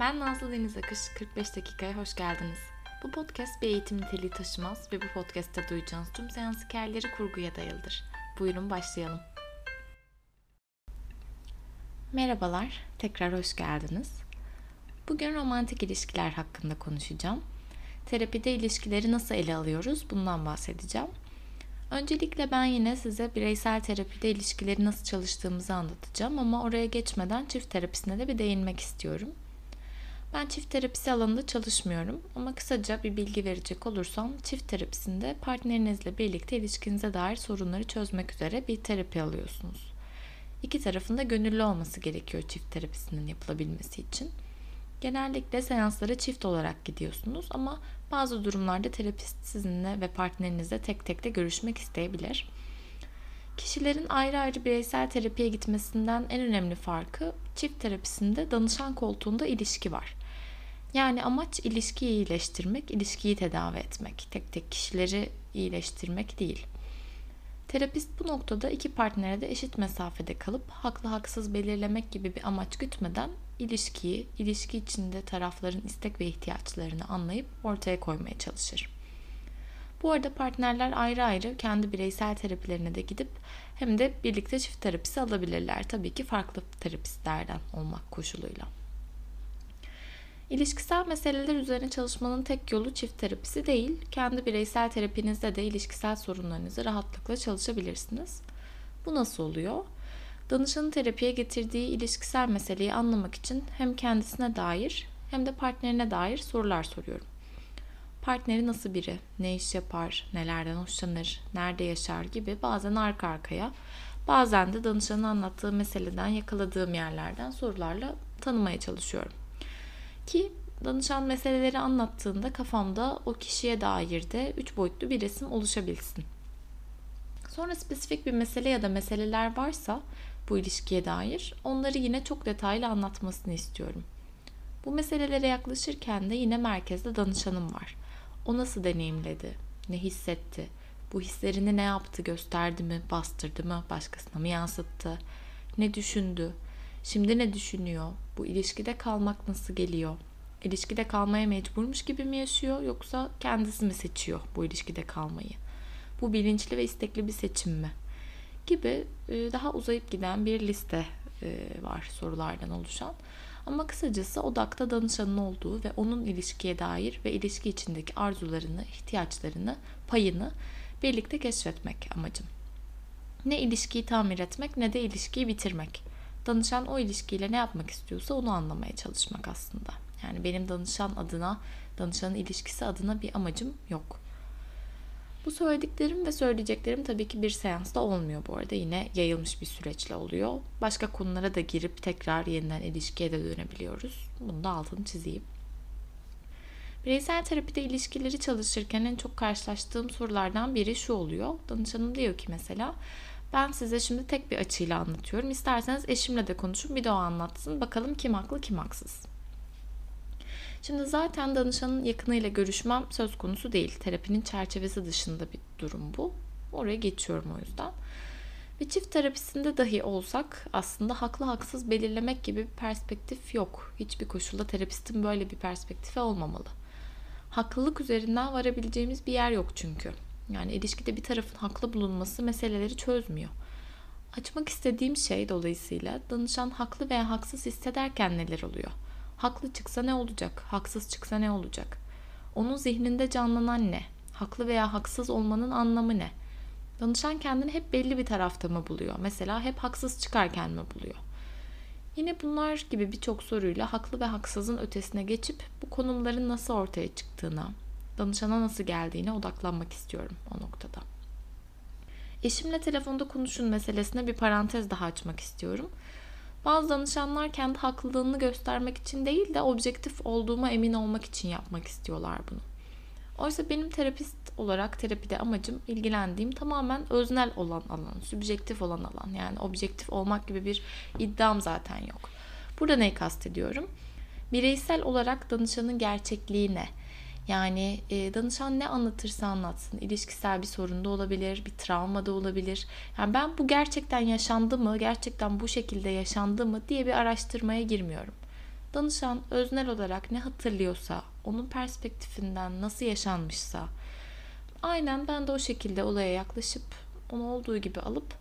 Ben Nazlı Deniz Akış, 45 dakikaya hoş geldiniz. Bu podcast bir eğitim niteliği taşımaz ve bu podcast'te duyacağınız tüm seans hikayeleri kurguya dayalıdır. Buyurun başlayalım. Merhabalar, tekrar hoş geldiniz. Bugün romantik ilişkiler hakkında konuşacağım. Terapide ilişkileri nasıl ele alıyoruz bundan bahsedeceğim. Öncelikle ben yine size bireysel terapide ilişkileri nasıl çalıştığımızı anlatacağım ama oraya geçmeden çift terapisine de bir değinmek istiyorum. Ben çift terapisi alanında çalışmıyorum ama kısaca bir bilgi verecek olursam çift terapisinde partnerinizle birlikte ilişkinize dair sorunları çözmek üzere bir terapi alıyorsunuz. İki tarafın da gönüllü olması gerekiyor çift terapisinin yapılabilmesi için. Genellikle seanslara çift olarak gidiyorsunuz ama bazı durumlarda terapist sizinle ve partnerinizle tek tek de görüşmek isteyebilir. Kişilerin ayrı ayrı bireysel terapiye gitmesinden en önemli farkı çift terapisinde danışan koltuğunda ilişki var. Yani amaç ilişkiyi iyileştirmek, ilişkiyi tedavi etmek. Tek tek kişileri iyileştirmek değil. Terapist bu noktada iki partnere de eşit mesafede kalıp haklı haksız belirlemek gibi bir amaç gütmeden ilişkiyi, ilişki içinde tarafların istek ve ihtiyaçlarını anlayıp ortaya koymaya çalışır. Bu arada partnerler ayrı ayrı kendi bireysel terapilerine de gidip hem de birlikte çift terapisi alabilirler. Tabii ki farklı terapistlerden olmak koşuluyla. İlişkisel meseleler üzerine çalışmanın tek yolu çift terapisi değil. Kendi bireysel terapinizde de ilişkisel sorunlarınızı rahatlıkla çalışabilirsiniz. Bu nasıl oluyor? Danışanın terapiye getirdiği ilişkisel meseleyi anlamak için hem kendisine dair hem de partnerine dair sorular soruyorum. Partneri nasıl biri, ne iş yapar, nelerden hoşlanır, nerede yaşar gibi bazen arka arkaya, bazen de danışanın anlattığı meseleden yakaladığım yerlerden sorularla tanımaya çalışıyorum. Ki danışan meseleleri anlattığında kafamda o kişiye dair de üç boyutlu bir resim oluşabilsin. Sonra spesifik bir mesele ya da meseleler varsa bu ilişkiye dair onları yine çok detaylı anlatmasını istiyorum. Bu meselelere yaklaşırken de yine merkezde danışanım var. O nasıl deneyimledi? Ne hissetti? Bu hislerini ne yaptı? Gösterdi mi? Bastırdı mı? Başkasına mı yansıttı? Ne düşündü? Şimdi ne düşünüyor? Bu ilişkide kalmak nasıl geliyor? İlişkide kalmaya mecburmuş gibi mi yaşıyor yoksa kendisi mi seçiyor bu ilişkide kalmayı? Bu bilinçli ve istekli bir seçim mi? Gibi e, daha uzayıp giden bir liste e, var sorulardan oluşan. Ama kısacası odakta danışanın olduğu ve onun ilişkiye dair ve ilişki içindeki arzularını, ihtiyaçlarını, payını birlikte keşfetmek amacım. Ne ilişkiyi tamir etmek ne de ilişkiyi bitirmek. Danışan o ilişkiyle ne yapmak istiyorsa onu anlamaya çalışmak aslında. Yani benim danışan adına, danışanın ilişkisi adına bir amacım yok. Bu söylediklerim ve söyleyeceklerim tabii ki bir seansta olmuyor bu arada. Yine yayılmış bir süreçle oluyor. Başka konulara da girip tekrar yeniden ilişkiye de dönebiliyoruz. Bunu da altını çizeyim. Bireysel terapide ilişkileri çalışırken en çok karşılaştığım sorulardan biri şu oluyor. Danışanım diyor ki mesela ben size şimdi tek bir açıyla anlatıyorum. İsterseniz eşimle de konuşun bir de o anlatsın. Bakalım kim haklı kim haksız. Şimdi zaten danışanın yakınıyla görüşmem söz konusu değil. Terapinin çerçevesi dışında bir durum bu. Oraya geçiyorum o yüzden. Bir çift terapisinde dahi olsak aslında haklı haksız belirlemek gibi bir perspektif yok. Hiçbir koşulda terapistin böyle bir perspektifi olmamalı. Haklılık üzerinden varabileceğimiz bir yer yok çünkü. Yani ilişkide bir tarafın haklı bulunması meseleleri çözmüyor. Açmak istediğim şey dolayısıyla danışan haklı veya haksız hissederken neler oluyor? Haklı çıksa ne olacak? Haksız çıksa ne olacak? Onun zihninde canlanan ne? Haklı veya haksız olmanın anlamı ne? Danışan kendini hep belli bir tarafta mı buluyor? Mesela hep haksız çıkarken mi buluyor? Yine bunlar gibi birçok soruyla haklı ve haksızın ötesine geçip bu konumların nasıl ortaya çıktığına, danışana nasıl geldiğine odaklanmak istiyorum o noktada. Eşimle telefonda konuşun meselesine bir parantez daha açmak istiyorum. Bazı danışanlar kendi haklılığını göstermek için değil de objektif olduğuma emin olmak için yapmak istiyorlar bunu. Oysa benim terapist olarak terapide amacım ilgilendiğim tamamen öznel olan alan, sübjektif olan alan. Yani objektif olmak gibi bir iddiam zaten yok. Burada neyi kastediyorum? Bireysel olarak danışanın gerçekliğine, yani e, danışan ne anlatırsa anlatsın. ilişkisel bir sorun da olabilir, bir travma da olabilir. Yani ben bu gerçekten yaşandı mı, gerçekten bu şekilde yaşandı mı diye bir araştırmaya girmiyorum. Danışan öznel olarak ne hatırlıyorsa, onun perspektifinden nasıl yaşanmışsa, aynen ben de o şekilde olaya yaklaşıp onu olduğu gibi alıp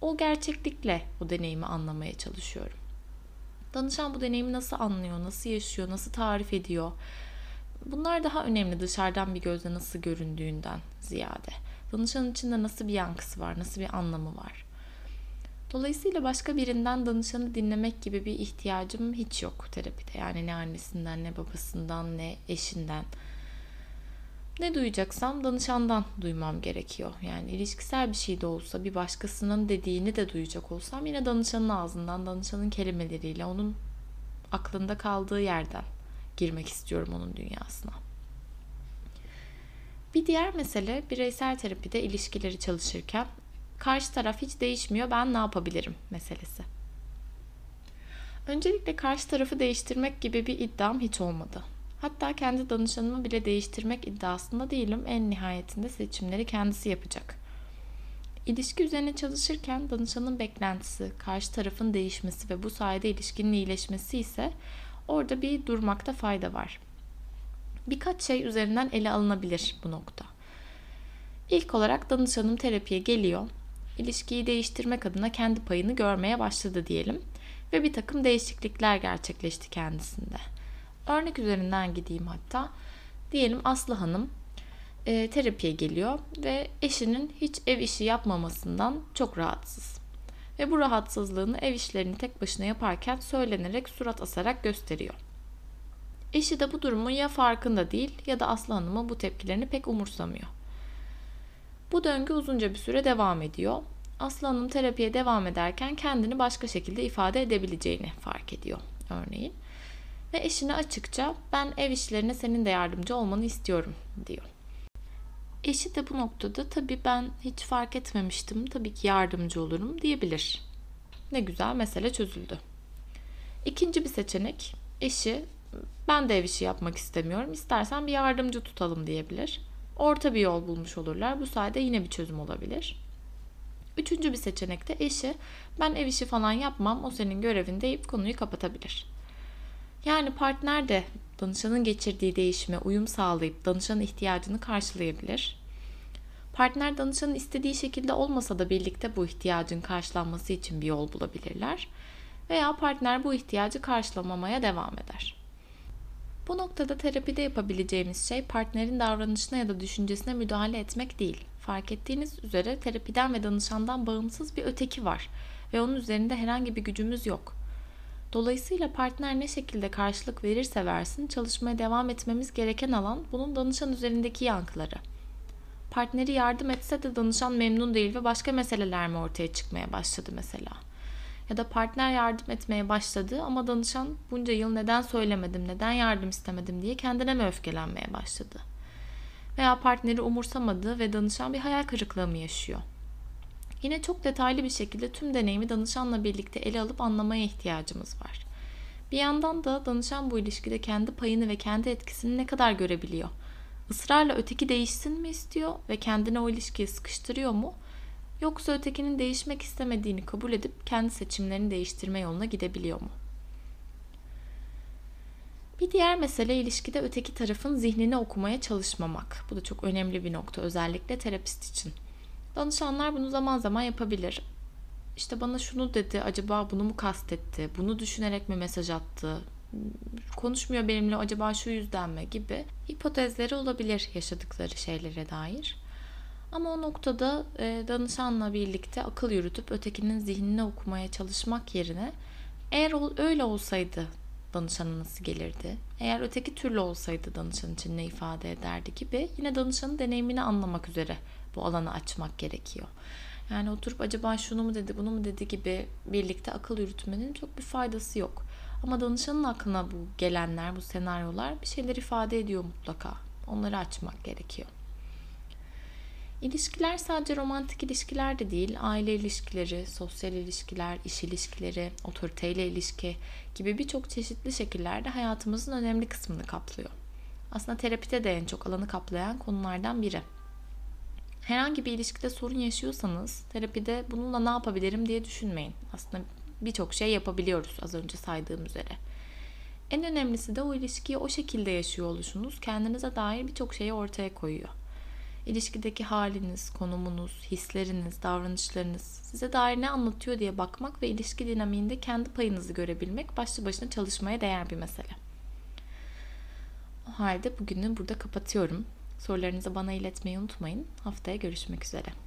o gerçeklikle o deneyimi anlamaya çalışıyorum. Danışan bu deneyimi nasıl anlıyor, nasıl yaşıyor, nasıl tarif ediyor? Bunlar daha önemli dışarıdan bir gözle nasıl göründüğünden ziyade. Danışanın içinde nasıl bir yankısı var, nasıl bir anlamı var. Dolayısıyla başka birinden danışanı dinlemek gibi bir ihtiyacım hiç yok terapide. Yani ne annesinden, ne babasından, ne eşinden. Ne duyacaksam danışandan duymam gerekiyor. Yani ilişkisel bir şey de olsa bir başkasının dediğini de duyacak olsam yine danışanın ağzından, danışanın kelimeleriyle, onun aklında kaldığı yerden girmek istiyorum onun dünyasına. Bir diğer mesele bireysel terapide ilişkileri çalışırken karşı taraf hiç değişmiyor ben ne yapabilirim meselesi. Öncelikle karşı tarafı değiştirmek gibi bir iddiam hiç olmadı. Hatta kendi danışanımı bile değiştirmek iddiasında değilim. En nihayetinde seçimleri kendisi yapacak. İlişki üzerine çalışırken danışanın beklentisi, karşı tarafın değişmesi ve bu sayede ilişkinin iyileşmesi ise orada bir durmakta fayda var. Birkaç şey üzerinden ele alınabilir bu nokta. İlk olarak danışanım terapiye geliyor. İlişkiyi değiştirmek adına kendi payını görmeye başladı diyelim ve bir takım değişiklikler gerçekleşti kendisinde. Örnek üzerinden gideyim hatta. Diyelim Aslı Hanım e, terapiye geliyor ve eşinin hiç ev işi yapmamasından çok rahatsız. Ve bu rahatsızlığını ev işlerini tek başına yaparken söylenerek surat asarak gösteriyor. Eşi de bu durumun ya farkında değil ya da Aslı Hanım'ın bu tepkilerini pek umursamıyor. Bu döngü uzunca bir süre devam ediyor. Aslı Hanım terapiye devam ederken kendini başka şekilde ifade edebileceğini fark ediyor örneğin. Ve eşine açıkça ben ev işlerine senin de yardımcı olmanı istiyorum diyor. Eşi de bu noktada tabii ben hiç fark etmemiştim tabii ki yardımcı olurum diyebilir. Ne güzel mesele çözüldü. İkinci bir seçenek eşi ben de ev işi yapmak istemiyorum istersen bir yardımcı tutalım diyebilir. Orta bir yol bulmuş olurlar. Bu sayede yine bir çözüm olabilir. Üçüncü bir seçenekte eşi ben ev işi falan yapmam o senin görevin deyip konuyu kapatabilir. Yani partner de danışanın geçirdiği değişime uyum sağlayıp danışanın ihtiyacını karşılayabilir. Partner danışanın istediği şekilde olmasa da birlikte bu ihtiyacın karşılanması için bir yol bulabilirler. Veya partner bu ihtiyacı karşılamamaya devam eder. Bu noktada terapide yapabileceğimiz şey partnerin davranışına ya da düşüncesine müdahale etmek değil. Fark ettiğiniz üzere terapiden ve danışandan bağımsız bir öteki var ve onun üzerinde herhangi bir gücümüz yok. Dolayısıyla partner ne şekilde karşılık verirse versin çalışmaya devam etmemiz gereken alan bunun danışan üzerindeki yankıları. Partneri yardım etse de danışan memnun değil ve başka meseleler mi ortaya çıkmaya başladı mesela. Ya da partner yardım etmeye başladı ama danışan bunca yıl neden söylemedim, neden yardım istemedim diye kendine mi öfkelenmeye başladı. Veya partneri umursamadı ve danışan bir hayal kırıklığı mı yaşıyor. Yine çok detaylı bir şekilde tüm deneyimi danışanla birlikte ele alıp anlamaya ihtiyacımız var. Bir yandan da danışan bu ilişkide kendi payını ve kendi etkisini ne kadar görebiliyor? Israrla öteki değişsin mi istiyor ve kendini o ilişkiye sıkıştırıyor mu? Yoksa ötekinin değişmek istemediğini kabul edip kendi seçimlerini değiştirme yoluna gidebiliyor mu? Bir diğer mesele ilişkide öteki tarafın zihnini okumaya çalışmamak. Bu da çok önemli bir nokta özellikle terapist için. Danışanlar bunu zaman zaman yapabilir. İşte bana şunu dedi, acaba bunu mu kastetti, bunu düşünerek mi mesaj attı, konuşmuyor benimle acaba şu yüzden mi gibi hipotezleri olabilir yaşadıkları şeylere dair. Ama o noktada e, danışanla birlikte akıl yürütüp ötekinin zihnini okumaya çalışmak yerine eğer öyle olsaydı danışana nasıl gelirdi? Eğer öteki türlü olsaydı danışan için ne ifade ederdi gibi yine danışanın deneyimini anlamak üzere bu alanı açmak gerekiyor. Yani oturup acaba şunu mu dedi bunu mu dedi gibi birlikte akıl yürütmenin çok bir faydası yok. Ama danışanın aklına bu gelenler, bu senaryolar bir şeyler ifade ediyor mutlaka. Onları açmak gerekiyor. İlişkiler sadece romantik ilişkiler de değil, aile ilişkileri, sosyal ilişkiler, iş ilişkileri, otoriteyle ilişki gibi birçok çeşitli şekillerde hayatımızın önemli kısmını kaplıyor. Aslında terapide de en çok alanı kaplayan konulardan biri. Herhangi bir ilişkide sorun yaşıyorsanız terapide bununla ne yapabilirim diye düşünmeyin. Aslında birçok şey yapabiliyoruz az önce saydığım üzere. En önemlisi de o ilişkiyi o şekilde yaşıyor oluşunuz kendinize dair birçok şeyi ortaya koyuyor. İlişkideki haliniz, konumunuz, hisleriniz, davranışlarınız size dair ne anlatıyor diye bakmak ve ilişki dinamiğinde kendi payınızı görebilmek başlı başına çalışmaya değer bir mesele. O halde bugünü burada kapatıyorum. Sorularınızı bana iletmeyi unutmayın. Haftaya görüşmek üzere.